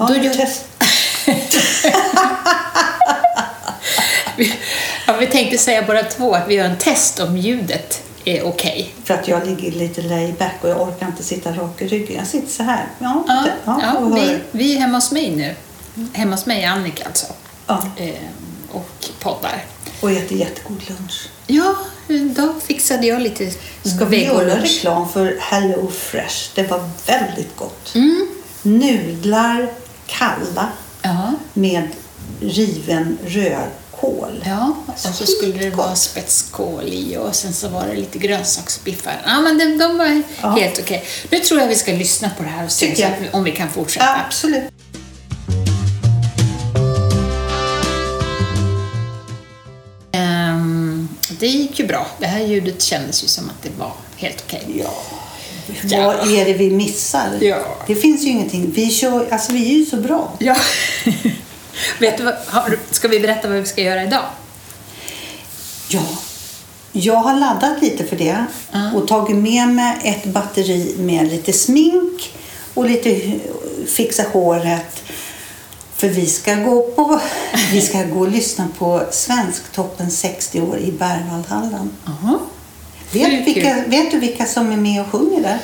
Ja, Då gör- test. Vi, ja, vi tänkte säga båda två att vi gör en test om ljudet är okej. För att jag ligger lite layback och jag orkar inte sitta rak i ryggen. Jag sitter så här. Ja, Ja, det- ja, ja, vi, vi är hemma hos mig nu. Hemma hos mig, Annika alltså. ja. Eh, och poddar. Och äter jättegod lunch. Ja, då fixade jag lite Ska vi göra reklam för Hello Fresh? Det var väldigt gott. Mm. Nudlar kalla Ja, med riven rödkål. ja, och så Skitgott. skulle det vara spetskål i och sen så var det lite grönsaksbiffar. Ja, men de, de var Ja. helt okej. Nu tror jag vi ska lyssna på det här och se så att om vi kan fortsätta. Absolut. Ehm, det gick ju bra. Det här ljudet kändes ju som att det var helt okej. Ja. Ja. Vad är det vi missar? Ja. Det finns ju ingenting. Vi, kör, alltså, vi är ju så bra. Ja. Vet du vad, har, ska vi berätta vad vi ska göra idag? Ja. Jag har laddat lite för det Ja. och tagit med mig ett batteri med lite smink och lite fixa håret. För vi ska gå på, vi ska gå och lyssna på Svensktoppen 60 år i Berwaldhallen. Jaha. Vet, vilka, vet du vilka som är med och sjunger där?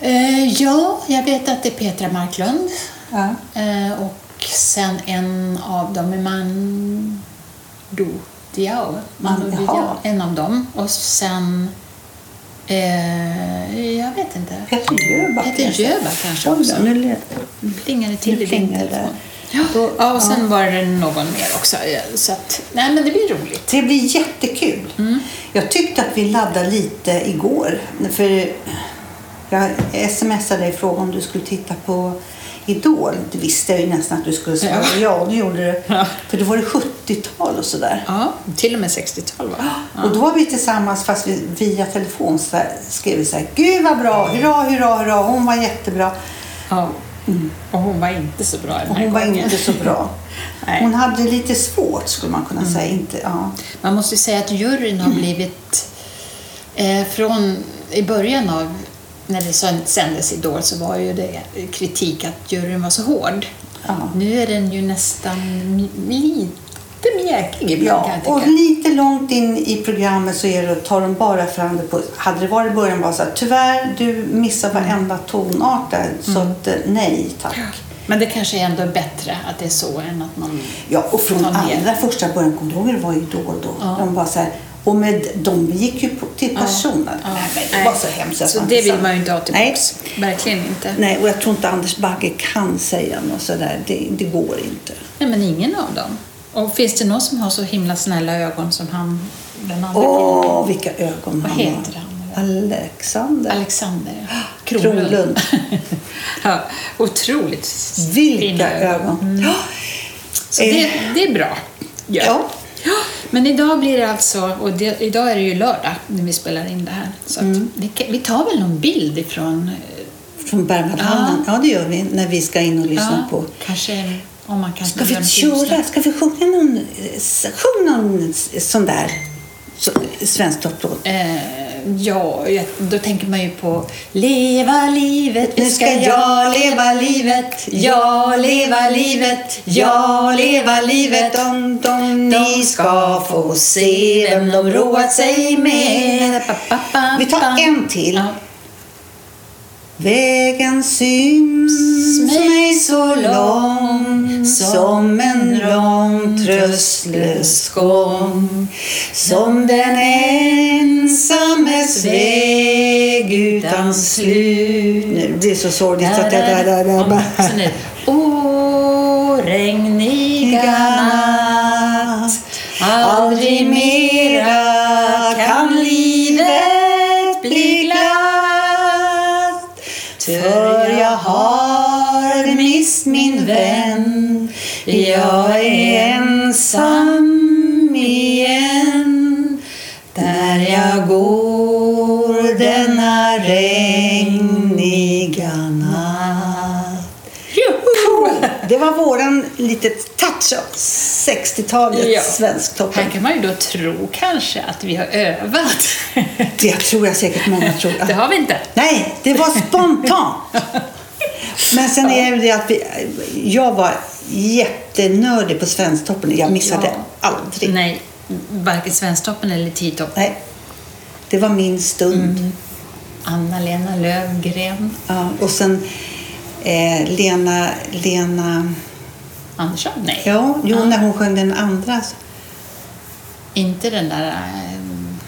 Eh, ja, jag vet att det är Petra Marklund. Ja. Eh, och sen en av dem är Mando Diao. Mando Man- Diao. En av dem. Och sen... Eh, jag vet inte. Peter Jöback. Peter. Jöback kanske också. Nu Plingar det till Nu i din telefon. Ja, ja, och sen var det någon mer också. Ja, Så att, nej men det blir roligt. Det blir jättekul. Mm. Jag tyckte att vi laddade lite igår. För jag smsade dig och frågade om du skulle titta på Idol. Det visste jag ju nästan att du skulle svara Ja. ja. det gjorde du. Ja. För då var det 70-tal och sådär. Ja, till och med 60-tal va? Och då var vi tillsammans fast vi, via telefon så skrev vi så här. Gud vad bra! Hurra, hurra, hurra! Hon var jättebra. Ja. Och hon var inte så bra den här hon var gången. inte så bra. Nej. Hon hade lite svårt skulle man kunna säga. Inte, ja. Man måste ju säga att juryn har blivit... Eh, från i början av när det sändes Idol så var ju det kritik att juryn var så hård. Ja. Nu är den ju nästan mi- lite mjäkig ibland Ja, och lite långt in i programmet så är det, tar de bara fram det på... Hade det varit i början bara så här, tyvärr du missar varenda tonart där, så att eh, nej tack. Men det kanske är ändå bättre att det är så än att man... Ja, och från allra första början, kommer du ihåg det var i Idol då? Ja. De bara så här, och med, de gick ju till personen. Ja. Nej, men det Nej. var så hemskt. Så det vill man ju inte ha Nej. tillbaks. Verkligen inte. Nej, och jag tror inte Anders Bagge kan säga något sådär. Det, det går inte. Nej, men ingen av dem. Och finns det någon som har så himla snälla ögon som han, den andra Åh, vilka ögon Vad han heter har. han? Alexander. Alexander Kronlund. ja, otroligt Vilka ögon. Mm. Ja. Så det, det är bra. Ja. Ja, Men idag blir det alltså, och det, idag är det ju lördag när vi spelar in det här. Så Mm. vi, vi tar väl någon bild ifrån... eh, Från Berwaldhallen? Ja. det gör vi när vi ska in och lyssna på. Kanske om man kan Ska vi köra? Ska vi sjunga någon, sjung någon sån där så, svensk topplåt? Eh, ja, då tänker man ju på Leva livet, Nu ska jag leva livet, jag leva livet, jag leva livet. Dom, dom, ni ska få se vem de roat sig med. Vi tar en till. Ja. Vägen syns mig så lång som en lång tröstlös gång som den ensammes väg utan slut. Nu blir det så sorgligt så att jag... Åh, regniga natt Det var våran litet touch av 60-talets Ja. svensktoppen. Här kan man ju då tro kanske att vi har övat. Det tror jag säkert många tror. Det har vi inte. Nej, det var spontant. Men sen är det att vi, jag var jättenördig på Svensktoppen. Jag missade Ja. aldrig. Nej, varken Svensktoppen eller Tiotopp. Nej. Det var min stund. Mm. Anna-Lena Lövgren Ja, och sen eh, Lena, Lena... Andersson? Nej, Ja, jo, Ja. när hon sjöng den andra. inte den där... ehm,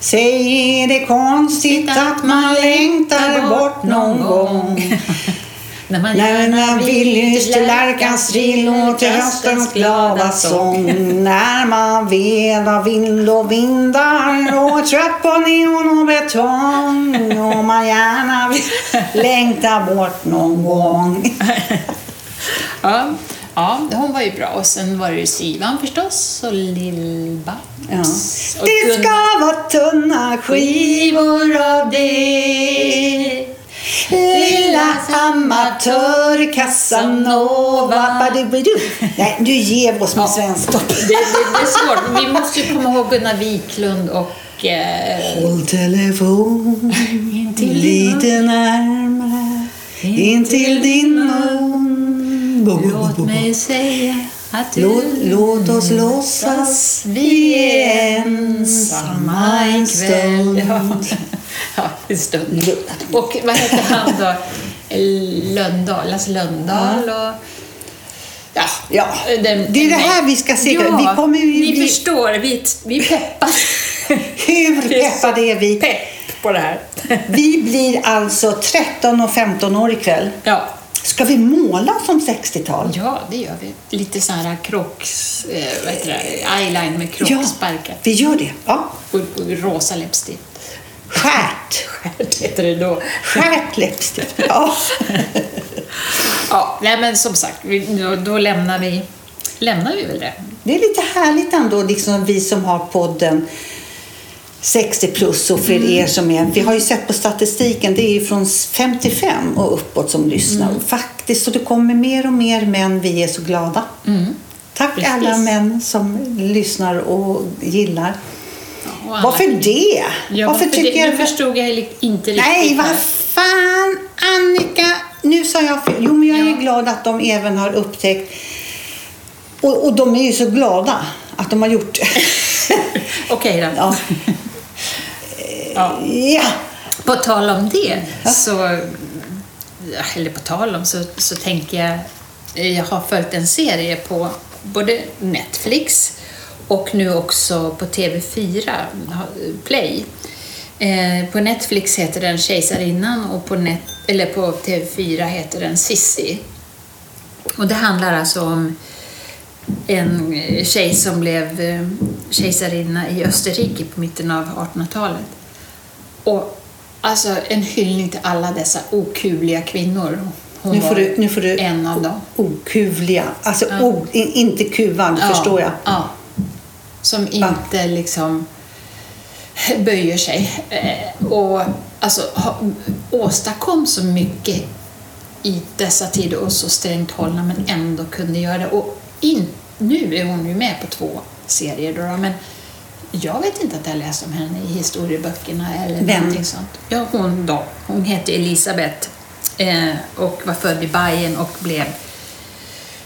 Säg är det konstigt att man längtar bort någon gång När man När man vill lyss till lärkans trill och till höstens glada sång När man velar vind och vindar och är trött på neon och betong och man gärna vill längta bort någon gång Ja, ja, hon var ju bra. Och sen var det ju Sivan förstås och Lill-Babs. Ja. Och Det ska vara tunna skivor av det Lilla amatör Casanova Badubidu. Nej, du ger oss med Ja. Svensktoppen. Det, det, det är svårt. Vi måste ju komma ihåg Gunnar Wiklund och... Eh, Håll telefon lite närmare Intill din mun Låt mig säga att. Låt, låt oss låtsas vi är ensamma en stund Ja, ja en stund. Och vad heter han då? Löndahl, Lasse Löndahl och... Ja, Ja, den- det är det här vi ska se. Ja, Vi kommer ju ni bli- förstår. Vi, vi peppar. Hur peppade är vi? Pepp på det här. Vi blir alltså 13 och 15 år ikväll. Ja. Ska vi måla som 60-tal? ja, det gör vi. Lite så här krocks... Eh, vad heter det? Eyeline med krocksparkar. vi gör det. Ja. Och, och rosa läppstift. Skärt. Skärt heter det då. Skärt läppstift. Ja. Ja, nej men som sagt, då, då lämnar vi lämnar vi väl det. Det är lite härligt ändå, liksom vi som har podden 60 plus och för Mm. er som är... Vi har ju sett på statistiken, det är ju från 55 och uppåt som lyssnar. Mm. Faktiskt, så det kommer mer och mer män. Vi är så glada. Tack Precis. alla män som lyssnar och gillar. Ja, Varför det? Ja, varför varför tycker det? jag... Nu förstod jag inte riktigt. Nej, vad fan Annika! Nu sa jag fel. Jo, men jag är Ja. glad att de även har upptäckt... Och, och de är ju så glada att de har gjort det. Okej då. ja. Ja. ja. På tal om det, så... Eller på tal om, så, så tänker jag... Jag har följt en serie på både Netflix och nu också på TV4 Play. Eh, på Netflix heter den Kejsarinnan och på, net, eller på TV4 heter den Sissi. Och det handlar alltså om en tjej som blev eh, kejsarinna i Österrike på mitten av 1800-talet. Och alltså en hyllning till alla dessa okuvliga kvinnor. Hon Nu får du, nu får du en av dem. okuvliga. Alltså Ja. o, inte kuvad, förstår jag. Ja. Som inte liksom böjer sig. Eh, Och alltså ha, åstadkom så mycket i dessa tider och så strängt hållna men ändå kunde göra det. Och in, nu är hon ju med på två serier då, men jag vet inte att jag läst om henne i historieböckerna eller Vem? någonting sånt. Ja, hon då. Hon hette Elisabeth eh, och var född i Bayern och blev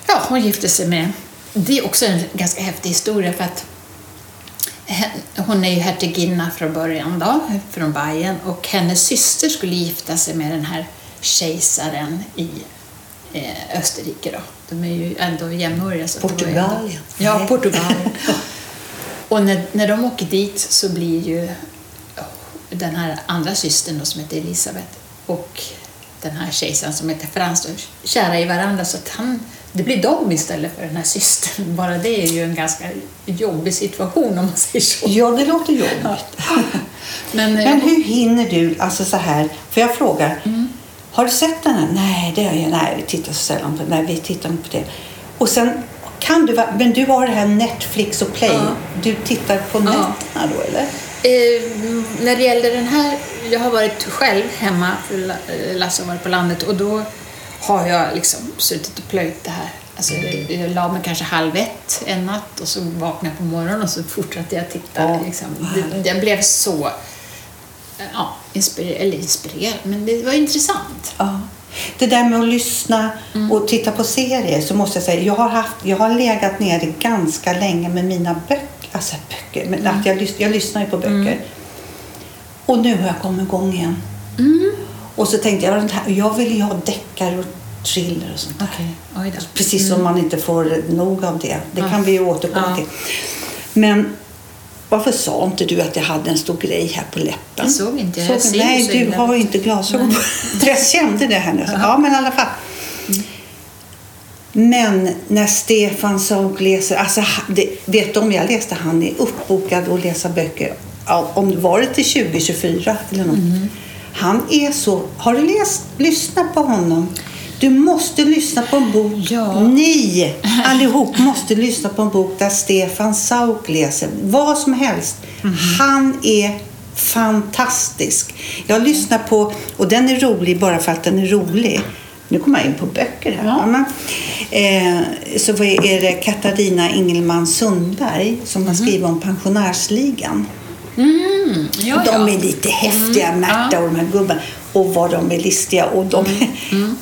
Ja, hon gifte sig med... Det är också en ganska häftig historia för att hon är ju hertiginna från början då, från Bayern och hennes syster skulle gifta sig med den här kejsaren i eh, Österrike då. De är ju ändå jämnåriga. Portugalien. Ja, Nej. Portugalien. och när, när de åker dit så blir ju den här andra systern då, som heter Elisabeth och den här kejsaren som heter Frans då, kära i varandra så att han, det blir de istället för den här systern. Bara det är ju en ganska jobbig situation om man säger så. Ja, det låter jobbigt. Men, eh, Men hur hinner du, alltså så här, för jag frågar, Mm. har du sett den här? Nej, det har jag Nej, vi tittar så sällan på Nej, vi tittar inte på det. Och sen kan du, men du har det här Netflix och Play. Ja. Du tittar på Ja. nätterna då, eller? Eh, när det gäller den här, jag har varit själv hemma, eh, Lasse har varit på landet och då har jag liksom suttit och plöjt det här. Alltså, jag, jag la mig kanske halv ett en natt och så vaknade jag på morgonen och så fortsatte jag titta. Ja, liksom. det, jag blev så eh, ja, inspirerad, eller inspirerad, men det var intressant. Ja. Det där med att lyssna och titta på serier så måste jag säga, jag har, haft, jag har legat nere ganska länge med mina böcker. Alltså böcker, men att jag, jag lyssnar ju på böcker. Och nu har jag kommit igång igen. Och så tänkte jag, "Den här- jag vill ju ha deckare och thriller och sånt där. Då. Precis som man inte får nog av det. Det kan vi ju återkomma Ja. till. Men varför sa inte du att jag hade en stor grej här på läppen? Jag såg inte, jag ser ju Nej, du illa. har ju inte glasögon på. Jag kände det här nu. Ja, men i alla fall. Men när Stefan Sauk läser, alltså det, vet du om jag läste, han är uppbokad att läsa böcker. Om det var det till 2024 eller något. Mm. Han är så, har du läst, lyssnat på honom? Du måste lyssna på en bok. Ja. Ni allihop måste lyssna på en bok där Stefan Sauk läser. Vad som helst. Mhm. Han är fantastisk. Jag lyssnar på, och den är rolig bara för att den är rolig. Nu kommer jag in på böcker här. Ja. Men, eh, så är det Katarina Ingelman Sundberg som har skrivit om pensionärsligan. Mm, ja, de är lite häftiga, Mm, Märta och de här gubbarna. Och vad de är listiga. Och de... Mm,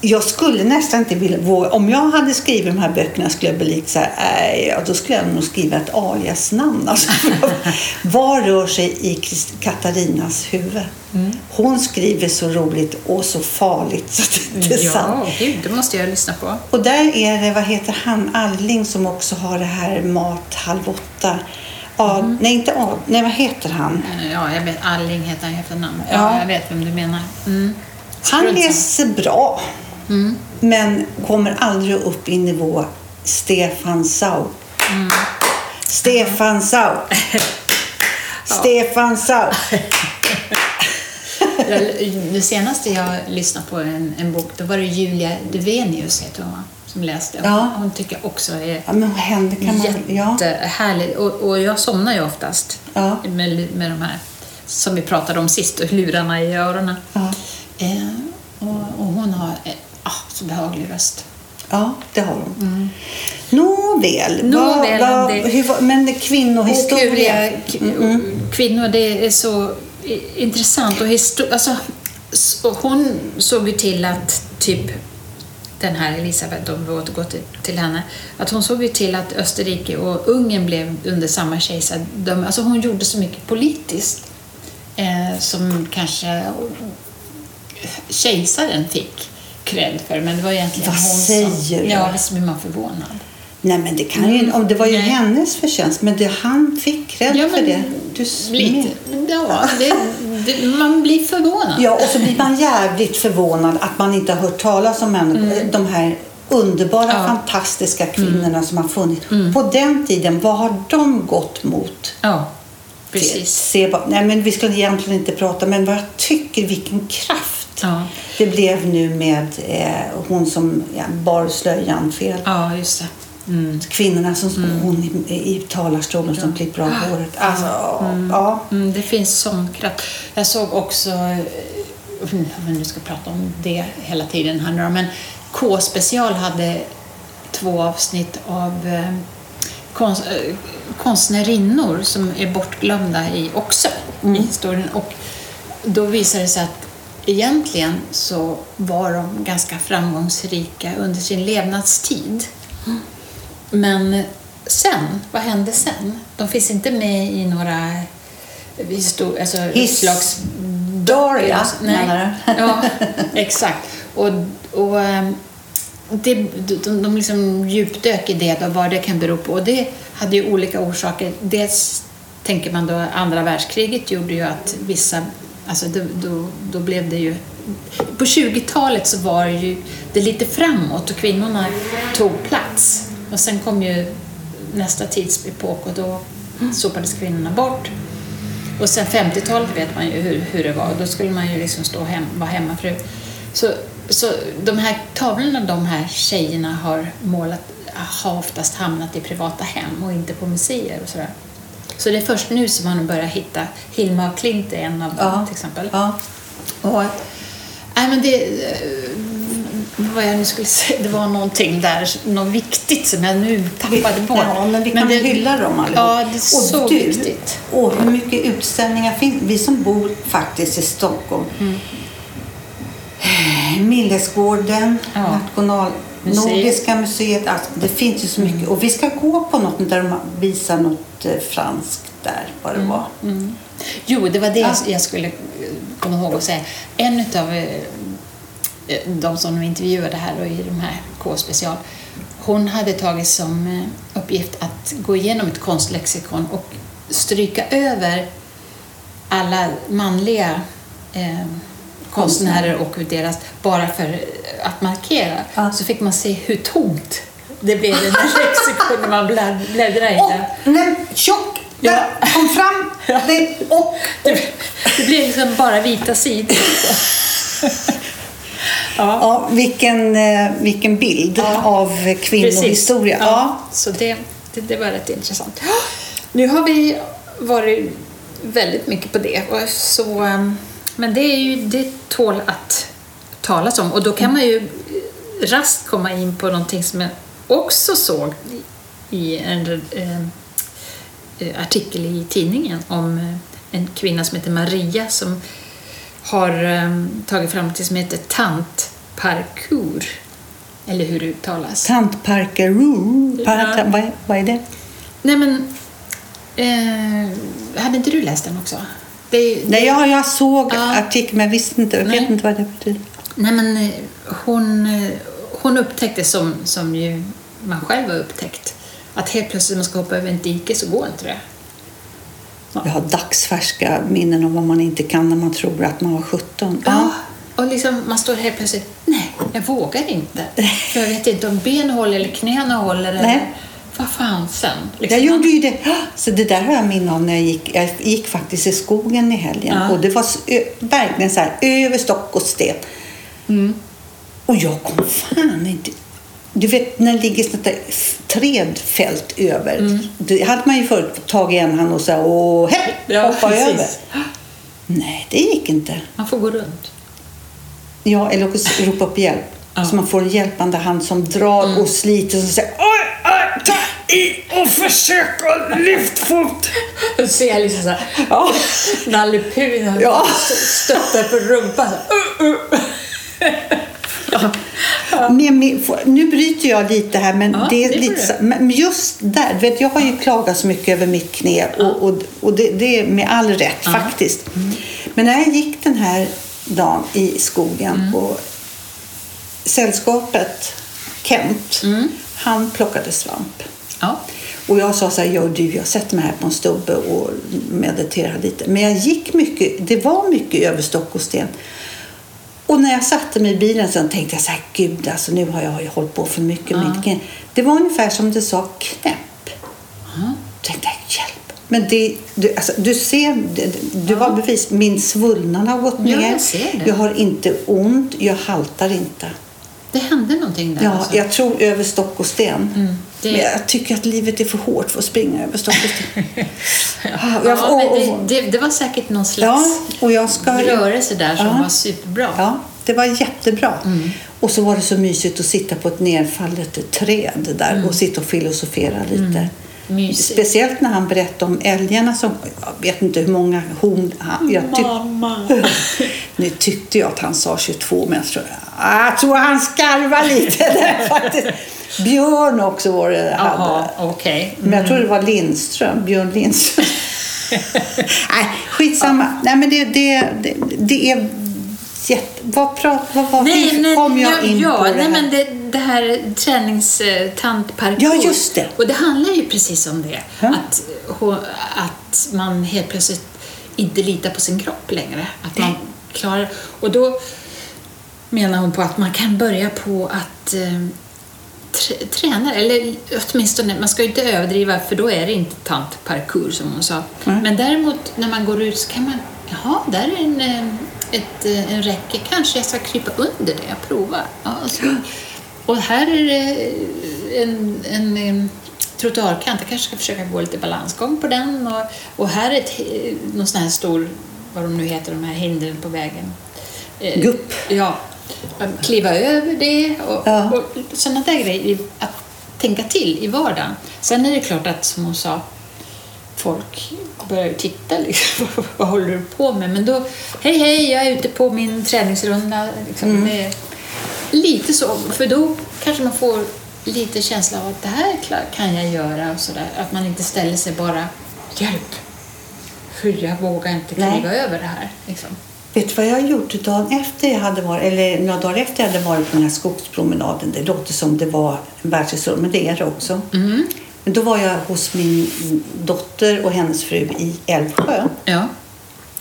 Jag skulle nästan inte vilja våga. Om jag hade skrivit de här böckerna skulle jag bli så här, ja, då skulle jag nog skriva ett aliasnamn. Alltså, vad rör sig i Katarinas huvud? Mm. Hon skriver så roligt och så farligt så det är sant. Ja, gud, det måste jag lyssna på. Och där är det, vad heter han, Alling som också har det här Mat halv åtta. Ad, Mm. Nej, inte Ad, nej vad heter han? Ja, jag vet. Alling heter han efternamn. Ja, Ja. jag vet vem du menar. Mm. Han läser bra, men kommer aldrig upp i nivå Stefan Sauk. Stefan Sauk. Stefan. Jag- Det senaste jag lyssnade på en, en bok, då var det Julia Duvenius, heter hon, va? Som läste. Ja. Hon tycker också är Ja, men händer? Kan man... Ja. jättehärlig. Och, och jag somnar ju oftast Ja. med, med de här som vi pratade om sist, och lurarna i öronen. Ja. Eh, och, och hon har eh, ah, så behaglig röst. ja, det har hon. Nåväl. Mm. Nåväl, vad, vad, det- hur, men kvinnohistoria. Okurliga k- kvinnor, det är så intressant. Och histo- alltså, s- och hon såg ju till att typ den här Elisabeth, om vi återgår till, till henne, att hon såg ju till att Österrike och Ungern blev under samma kejsardöme. Alltså hon gjorde så mycket politiskt eh, som kanske kejsaren fick cred för, men det var egentligen Vad hon säger som... Ja, visst blir man förvånad. Nej, men det kan ju om Det var ju Mm. Nej. hennes förtjänst, men det, han fick cred Ja, för det. S- Lite. Ja, det, det, man blir förvånad. Ja, och så blir man jävligt förvånad att man inte har hört talas om en, de här underbara, Mm. Ja. Mm. fantastiska kvinnorna som har funnits. På den tiden, vad har de gått mot? Ja, precis. Se, vad- nej, men vi ska egentligen inte prata, men vad jag tycker, vilken kraft Ja, det blev nu med eh, hon som ja, bar slöjan fel. ja just det. Mm. Kvinnorna som hon i, i talarstolen som klipper av håret. Alltså, ja. Mm, det finns sån kraft. Jag såg också, eh, vi nu ska prata om det hela tiden här men K-special hade två avsnitt av eh, konst, eh, konstnärinnor som är bortglömda i också i historien. Och då visade det sig att egentligen så var de ganska framgångsrika under sin levnadstid. Men sen, vad hände sen? De finns inte med i några histor- alltså His- Doria, menar Nej. Ja, exakt. Och, och ehm, det, de, de liksom djupdök i det, då, vad det kan bero på. Och det hade ju olika orsaker. Dels tänker man då andra världskriget gjorde ju att vissa, alltså då, då, då blev det ju på 20-talet så var det ju det lite framåt och kvinnorna tog plats. Och sen kom ju nästa tidsepok och då sopades kvinnorna bort. Och sen 50-talet vet man ju hur, hur det var. Då skulle man ju liksom stå hem, vara hemmafru. Så, så de här tavlorna de här tjejerna har målat har oftast hamnat i privata hem och inte på museer och sådär. Så det är först nu som man börjar hitta, Hilma af Klint är en av dem Ja. till exempel. Ja. Och, nej men det, vad jag nu skulle säga, det var någonting där, något viktigt som jag nu tappade bort. Ja, men vi kan det, hylla dem allihop. Ja, det är så och du, viktigt. Och hur mycket utställningar finns Vi som bor faktiskt i Stockholm. Mm. Millesgården, Ja. national. Nordiska museet. Alltså, det finns ju så mycket. Och vi ska gå på något där de visar något eh, franskt där, vad det var. Jo, det var det Ja. jag skulle eh, komma ihåg att säga. En av de som de intervjuade här och i de här K-special, hon hade tagit som eh, uppgift att gå igenom ett konstlexikon och stryka över alla manliga eh, konstnärer och deras, bara för att markera. Ja. Så fick man se hur tomt det blev i den här lexikon när man blädd- bläddrade i Och det. tjock! Ja. Där kom fram! Det, och, Det, det blev liksom bara vita sidor. ja, ja, vilken, eh, vilken bild Ja. av kvinnohistoria. Ja. Ja. Så det, det, det var rätt intressant. Nu har vi varit väldigt mycket på det. Så, um, men det, är ju, det tål att talas om. Och då kan man ju raskt komma in på någonting som jag också såg i en eh, artikel i tidningen om en kvinna som heter Maria som har eh, tagit fram något som heter tantparkour. Eller hur det uttalas. Tant Parkeroo. Par, Ja. vad, är- vad är det? Nej men, eh, hade inte du läst den också? Det, ju- Nej, jag, jag såg Ja. artikeln men jag visste inte, jag vet Nej. inte vad det betyder. Nej men eh, hon, eh, hon upptäckte som, som ju man själv har upptäckt att helt plötsligt när man ska hoppa över en dike så går inte det. Jag har dagsfärska minnen om vad man inte kan när man tror att man var 17. Ja. Och liksom, man står helt plötsligt, nej, jag vågar inte. För jag vet inte om ben håller eller knäna håller eller Nej. vad fan sen. Liksom, Jag gjorde ju det. Så det där har jag minne av när jag gick. Jag gick faktiskt i skogen i helgen. Ja. Och det var verkligen så här över stock och sten. Mm. Och jag kom fan inte... Du vet när det ligger sånt där trädfält över. Mm. Det hade man ju förut tagit en hand och så här, åh, hej, Ja, hoppa precis. över. Nej, det gick inte. Man får gå runt. Ja, eller också ropa upp hjälp. Ja. Mm. Så man får en hjälpande hand som drar och sliter och säger oj, oj, ta i och försök att lyft fot. Då ser jag liksom såhär, Ja. Nalle Puh Ja. stöttar på rumpan. Så, uh, uh. Ja. Men, nu bryter jag lite här, men Ja, det är det lite men just där, vet, jag har ju klagat så mycket över mitt knä och, och, och det, det är med all rätt faktiskt. Mm. Men när jag gick den här dagen i skogen Mm. och sällskapet Kent, Mm. han plockade svamp. ja. Och jag sa så här, gör du, jag sätter mig här på en stubbe och mediterar lite. Men jag gick mycket, det var mycket över stock och sten. Och när jag satte mig i bilen sen tänkte jag så här, gud alltså nu har jag ju hållit på för mycket mitt knä. Det var ungefär som det sa knäpp. Ja. Tänkte jag, hjälp. Men det, du, alltså, du ser, du har bevis. Min svullnad har gått Ja, ner. jag ser det. Jag har inte ont, jag haltar inte. Det hände någonting där Ja, alltså. jag tror över stock och sten. Mm, det- Men jag tycker att livet är för hårt för att springa över sten. Ja, och- och- det, det, det var säkert någon Ja, slags och jag ska... rörelse där som Ja. var superbra. Ja, det var jättebra. Mm. Och så var det så mysigt att sitta på ett nerfallet träd där och sitta och filosofera lite. Mm. Mysigt. Speciellt när han berättade om älgarna som, jag vet inte hur många horn han... Jag tyck, Mamma! nu tyckte jag att han sa 22 men jag tror, jag tror han skarvar lite där faktiskt. Björn också var det hade. Jaha, okej. Men jag tror det var Lindström, Björn Lindström. Nej, skitsamma. Nej, men det, det, det, det är jätte... Vad prat, vad, vad, hur kom jag in ja, på det nej, här? men det, det här träningstantparkour. Ja, just det. Och det handlar ju precis om det. Ja. Att, att man helt plötsligt inte litar på sin kropp längre. Att man Nej. klarar... Och då menar hon på att man kan börja på att eh, trä- träna, eller åtminstone, man ska ju inte överdriva för då är det inte tantparkour som hon sa. Mm. Men däremot när man går ut så kan man, jaha, där är en, eh, ett, eh, en räcke, kanske jag ska krypa under det och prova. Ja, och, så, och här är det en, en, en trottoarkant, jag kanske ska försöka gå lite balansgång på den och, och här är ett, någon sån här stor, vad de nu heter, de här hindren på vägen. Eh, Gupp. Ja, kliva över det och, Ja. och sådana där grejer att tänka till i vardagen. Sen är det klart att, som hon sa, folk börjar ju titta liksom, vad håller du på med? Men då, hej hej, jag är ute på min träningsrunda. Liksom, Mm. det, lite så, för då kanske man får lite känsla av att det här kan jag göra och sådär. Att man inte ställer sig bara hjälp, för jag vågar inte kliva Nej. över det här. Liksom. Vet du vad jag gjort dagen efter jag hade varit, eller några dagar efter jag hade varit på den här skogspromenaden? Det låter som det var en världshistoria, men det är det också. Mm. Men då var jag hos min dotter och hennes fru i Älvsjö. Ja.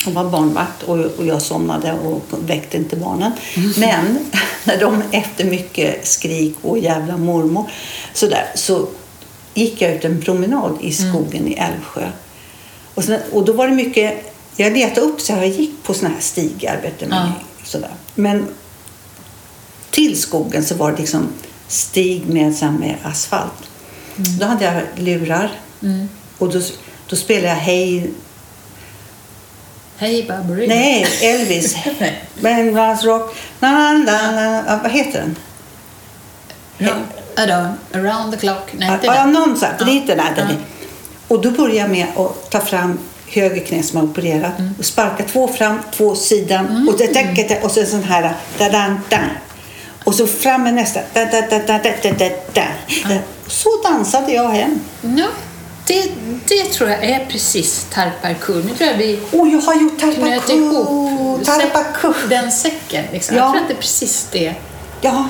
Hon var barnvakt och, och jag somnade och väckte inte barnen. Men när de efter mycket skrik och jävla mormor så, där, så gick jag ut en promenad i skogen i Älvsjö. Och, sen, och då var det mycket, jag letade upp så jag gick på såna här stigar. Vet du, Ja. sådär. Men till skogen så var det liksom stig med, så med asfalt. Då hade jag lurar Mm. och då, då spelade jag Hej Hej Babri. Nej, Elvis. Nej. Bengals rock. Na, na, na. Vad heter den? Round, around, around the clock. Nej, inte Ja, den. någon sån. Den. här, den Ja. Och då börjar jag med att ta fram höger knä som har opererat Mm. och sparka två fram, två sidan och, det, det, det, och så en sån här da, da, da. Och så fram med nästa. Da, da, da, da, da, da, da, da. Så dansade jag hem. Ja, det, det tror jag är precis tarparkur. Nu tror jag vi Och jag har gjort tarpaku. ihop den säcken. Liksom. Ja. Jag tror att det är precis det. Ja,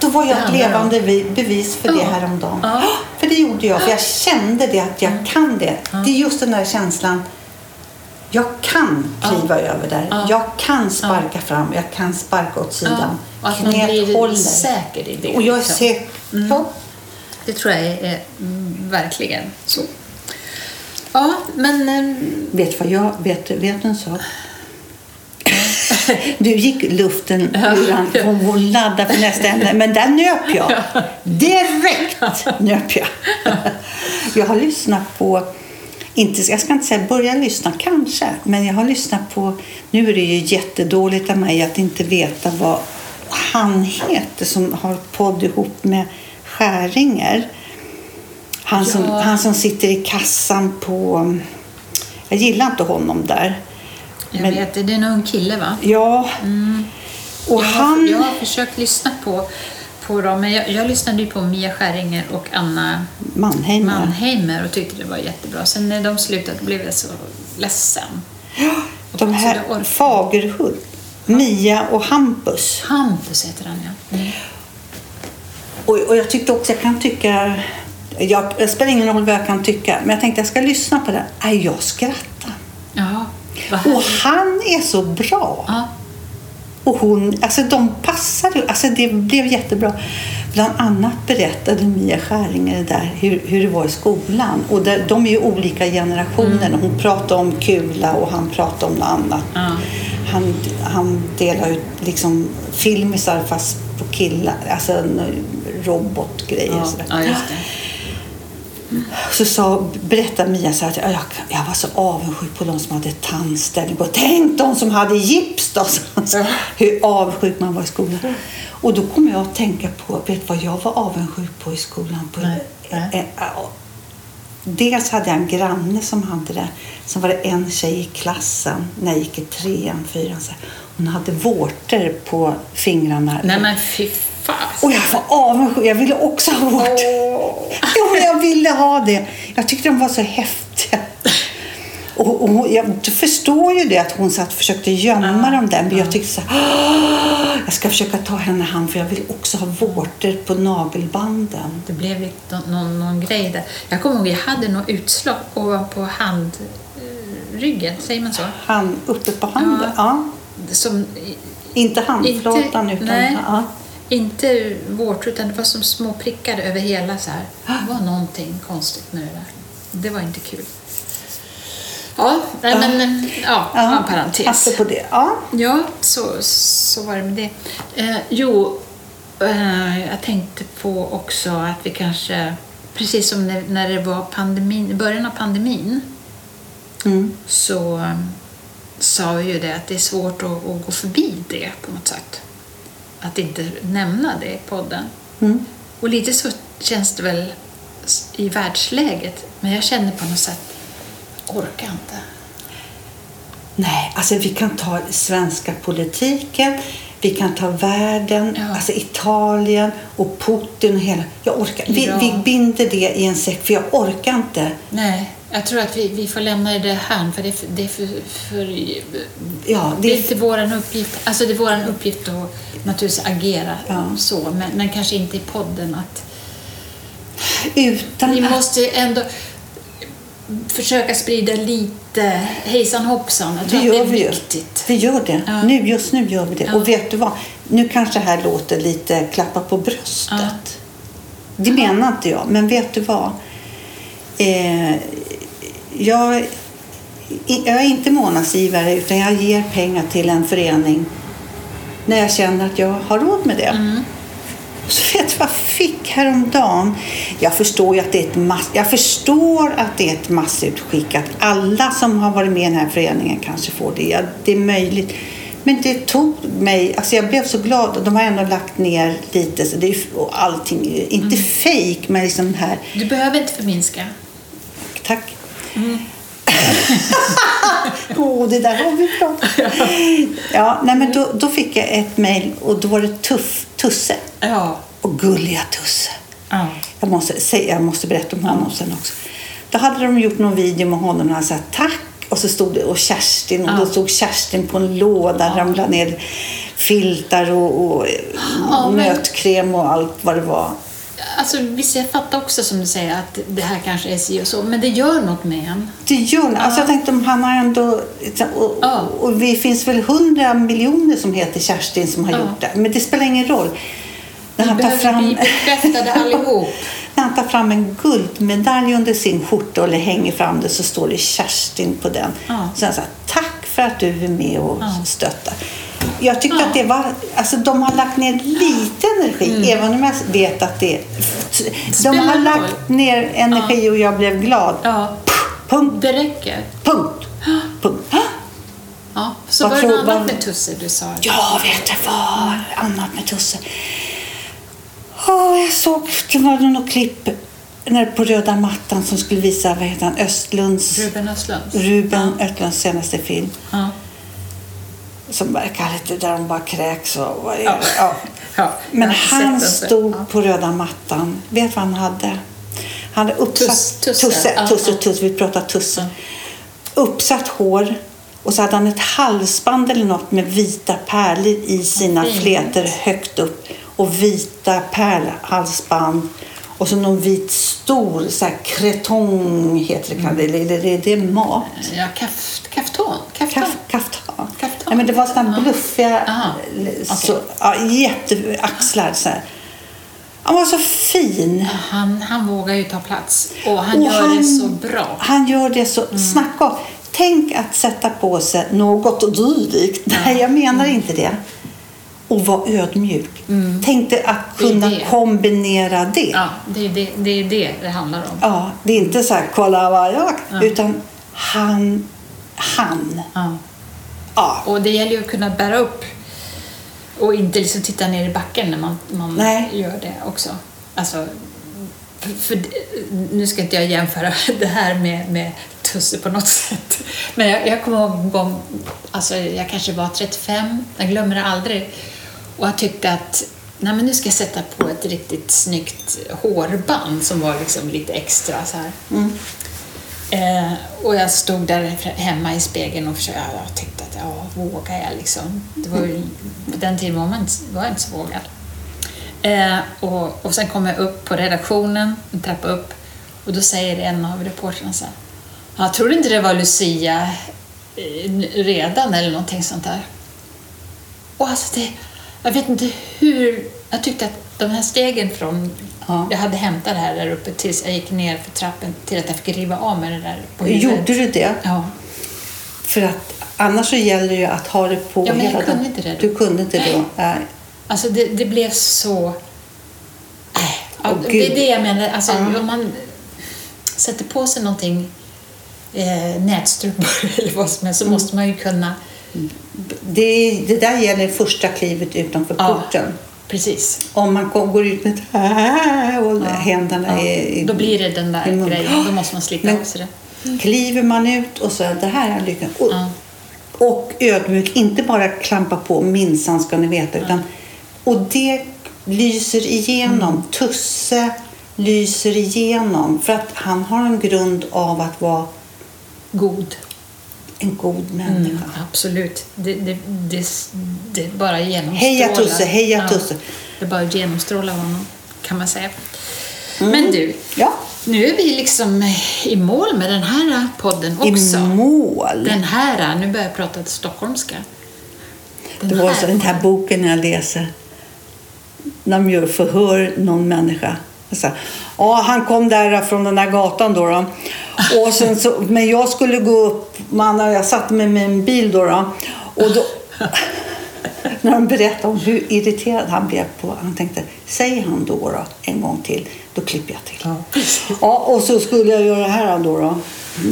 då var jag Det ett levande vi- bevis för det Ja. häromdagen. Ja. Det gjorde jag, för jag kände det att jag kan det. Det är just den där känslan. Jag kan kliva över där. Ja. Jag kan sparka fram, jag kan sparka åt sidan. Och att man Knät blir håller. säker i det. Och jag är säker. Ja. Det tror jag är, mm, verkligen så. Ja, men... eh, Vet du vad jag vet, vet du en sak? Du gick luften ur han och hon laddade för nästa ämne. Men där nöp jag. Direkt nöp jag. Jag har lyssnat på, inte, jag ska inte säga börja lyssna kanske, men jag har lyssnat på, nu är det ju jättedåligt av mig att inte veta vad han heter som har podd ihop med Skäringer. Han som, Ja. han som sitter i kassan på, jag gillar inte honom där. Jag Men- vet, det är en ung kille va? Ja. Och jag, har, han... jag har försökt lyssna på, på dem, men jag, jag lyssnade ju på Mia Skäringer och Anna Mannheimer. Mannheimer och tyckte det var jättebra. Sen när de slutade blev jag så ledsen. De här Fagerhult. Mia och Hampus. Hampus heter han ja. Mm. Och, och jag tyckte också, jag kan tycka... Jag, det spelar ingen roll vad jag kan tycka, men jag tänkte jag ska lyssna på det. Nej, jag skrattar. Och han är så bra. Ja, Och hon, alltså de passade, alltså det blev jättebra. Bland annat berättade Mia Skäringer där hur, hur det var i skolan. Och där, de är ju olika generationer. Hon pratade om kula och han pratade om något annat. Ja. Han, han delar ut liksom filmisar fast på killar, alltså robotgrejer. ja, sådär. ja det. Så sa, berättade Mia så att jag, jag var så avundsjuk på de som hade tandställning. på. Tänk de som hade gips då! Så, hur avundsjuk man var i skolan. Och då kom jag att tänka på, vet du vad jag var avundsjuk på i skolan? På, Nej, nej. Dels hade jag en granne som hade det. Sen var det en tjej i klassen när jag gick i trean, fyran. Så. Hon hade vårtor på fingrarna. Nej men fy Och jag var avundsjuk. Jag ville också ha vårtor. Jo, men jag ville ha det. Jag tyckte de var så häftiga. Och, och jag förstår ju det att hon satt och försökte gömma dem där. Men jag tyckte så här, "Åh, jag ska försöka ta henne i hand för jag vill också ha vårtor på nagelbanden. Det blev någon, någon, grej där. Jag kommer ihåg, jag hade något utslag ovanpå handryggen, säger man så? Han, uppe på handen. Ja. Som, Inte handflatan utan... nej, Ja. Inte vårtor, utan det var som små prickar över hela så här. Det var någonting konstigt med det där. Det var inte kul. Ja, nej, Ja. men ja, var en parentes. Apropå det. Ja. Ja, så, så var det med det. Eh, jo, eh, jag tänkte på också att vi kanske, precis som när, när det var pandemin, början av pandemin, Mm. så eh, sa vi ju det att det är svårt att, att gå förbi det på något sätt. Att inte nämna det i podden. Mm. Och lite så känns det väl i världsläget, men jag känner på något sätt, orkar inte. Nej, alltså vi kan ta svenska politiken. Vi kan ta världen, Ja. alltså Italien och Putin och hela. Jag orkar. Vi, Ja. vi binder det i en säck för jag orkar inte. Nej, jag tror att vi, vi får lämna det här för det är för, det är för, för Ja, det är inte våran uppgift. Alltså det är våran uppgift att naturligtvis agera Ja. så, men, men kanske inte i podden att utan vi måste ändå försöka sprida lite hejsan hoppsan. Jag Det tror att det gör är vi ju. viktigt. Vi gör det. Ja. Nu, just nu gör vi det. Ja. Och vet du vad? Nu kanske det här låter lite klappa på bröstet. Det menar inte jag. Men vet du vad? Eh, jag, jag är inte månadsgivare utan jag ger pengar till en förening när jag känner att jag har råd med det. Mm. Så vet du vad jag fick häromdagen? Jag förstår att det är ett mass, jag förstår att det är ett massutskick. Att alla som har varit med i den här föreningen kanske får det. Ja, det är möjligt. Men det tog mig, alltså jag blev så glad. De har ändå lagt ner lite, så det är, och allting, inte fejk men liksom den här, Du behöver inte förminska. tack. Åh, det där har vi pratat. Ja, nej, men då, då fick jag ett mejl och då var det tuff, Tusse. Ja. Och gulliga Tusse. ja. Jag måste, säga, jag måste berätta om honom sen också. Då hade de gjort någon video med honom och han sa tack. Och så stod det och Kerstin och Ja. då stod Kerstin på en låda där de la ner filtar och, och Ja, nötkräm och allt vad det var. Alltså, visst, jag fattar också som du säger att det här kanske är si och så, men det gör något med en. Det gör det. Alltså jag tänkte om han har ändå... Och, Ja. och vi finns väl hundra miljoner som heter Kerstin som har Ja. gjort det. Men det spelar ingen roll. När han tar fram... När han tar fram en guldmedalj under sin skjorta eller hänger fram det så står det Kerstin på den. Ja. Så han säger tack för att du är med och Ja. stöttar. Jag tyckte Ja. att det var, alltså de har lagt ner lite energi, även om jag vet att det, de Mm. har lagt ner energi och jag blev glad. Ja, Punkt, det räcker. punkt, punkt. Ja, så Vad var det något annat med Tusse du sa? Ja, vet du vad? Annat med Tusse. Åh, jag såg, det var något klipp när på röda mattan som skulle visa, vad heter han, Östlunds, Ruben Östlund? Ruben Östlunds senaste film. Ja. Som verkar lite där de bara kräks och vad är Ja. ja. Ja, Men han stod Ja. på röda mattan. Vet vad han hade? Han hade uppsatt... Tuss- Tusse. Tusse, tusse, tusse. Vi pratar Tusse. Uppsatt hår. Och så hade han ett halsband eller något med vita pärlor i sina fint. flätor högt upp. Och vita pärlhalsband. Och så någon vit stor så här, kretong heter det. Mm. Det, det, det, det är mat. Ja, kaff, kafton. Kafton. Kaff, kaftan. Nej, men det var sådana Ja. bluffiga Aha. så, ja, jätteaxlar. Så här. Han var så fin. Han, han vågar ju ta plats och han Och gör han- det så bra. Han gör det så... Snacka om... Tänk att sätta på sig något dylikt. Nej, jag menar inte det. Och vara ödmjuk. Tänk dig att Det kunna det. kombinera det. Ja, det är det det, är det, det handlar om. Ja, det är inte så här, kolla vad jag... Ja. Utan han... Han. Ja. Ja. Och det gäller ju att kunna bära upp och inte liksom titta ner i backen när man, man Nej. gör det också. Alltså, för, nu ska inte jag jämföra det här med, med Tusse på något sätt. Men jag, jag kommer ihåg en gång, alltså jag kanske var 35, jag glömmer det aldrig. Och jag tyckte att Nej, men nu ska jag sätta på ett riktigt snyggt hårband som var liksom lite extra så här. Eh, och jag stod där hemma i spegeln och försökte, jag tyckte att ja, vågar jag liksom? Det var ju, på den tiden var, man inte, var jag inte så vågad. Eh, och, och sen kom jag upp på redaktionen, en trappa upp, och då säger en av reportrarna så här, jag trodde inte det var Lucia eh, redan eller någonting sånt där. Och alltså det, jag vet inte hur, jag tyckte att de här stegen från Ja. jag hade hämtat det här där uppe tills jag gick ner för trappen till att jag fick riva av mig det där på huvudet. Gjorde du det? Ja. För att annars så gäller det ju att ha det på Ja, men jag hela kunde dagen. inte det då. Du kunde inte då? Nej. Alltså det, det blev så... Äh, Åh, det är det jag menar. Alltså, Ja. Om man sätter på sig någonting, eh, nätstrumpor eller vad som helst, så måste man ju kunna... Det, det där gäller första klivet utanför Ja. Precis. Om man går ut med och händerna Ja. i. Då blir det den där grejen. Då måste man slita Men av sig det. Kliver man ut och så det här är lyckan. Och, Ja. Och ödmjuk, inte bara klampa på minsann ska ni veta. Utan, och det lyser igenom. Mm. Tusse lyser igenom. För att han har en grund av att vara God. en god människa. Mm, absolut. Det, det, det, det bara genomstrålar. Heja Tusse, heja Tusse. Det bara genomstrålar honom, kan man säga. Men du, Ja, nu är vi liksom i mål med den här podden också. i mål. Den här, nu börjar jag prata stockholmska. Den Det var så den här boken jag läser. När de gör förhör någon människa. Så, här, ja, han kom där från den där gatan då. då. Och sen så, men jag skulle gå upp, man, jag satte mig med en bil då. då och då när de berättade om hur irriterad han blev på, han tänkte, säger han då, då en gång till, då klipper jag till. Ja. Ja, och så skulle jag göra det här då. då.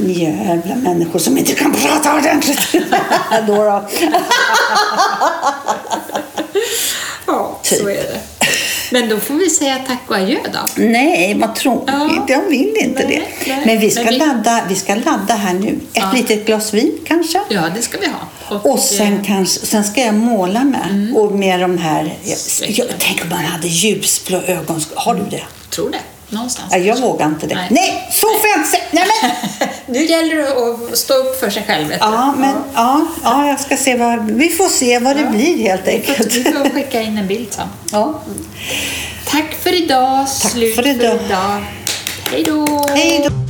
Jävla människor som inte kan prata ordentligt. då, då. Ja, så Typ. är det. Men då får vi säga tack och adjö då. Nej, vad tråkigt. Ja. Jag vill inte Nej, det. nej. Men vi ska, Men vi- Ladda, vi ska ladda här nu. Ett Ja. litet glas vin kanske. Ja, det ska vi ha. Och sen, eh, kanske, sen ska jag måla med. Och med de här... Jag, jag, tänk om man hade ljusblå ögon. Har du det? tror det. Någonstans. Ja, jag vågar inte det. Nej. Nej, så får jag inte säga. Nej, men. Nu gäller det att stå upp för sig själv. du. Ja, men ja, ja, jag ska se vad... Vi får se vad det blir helt får, enkelt. vi får skicka in en bild sen. Ja. Tack för idag. Tack Slut för idag. För idag. Hej då.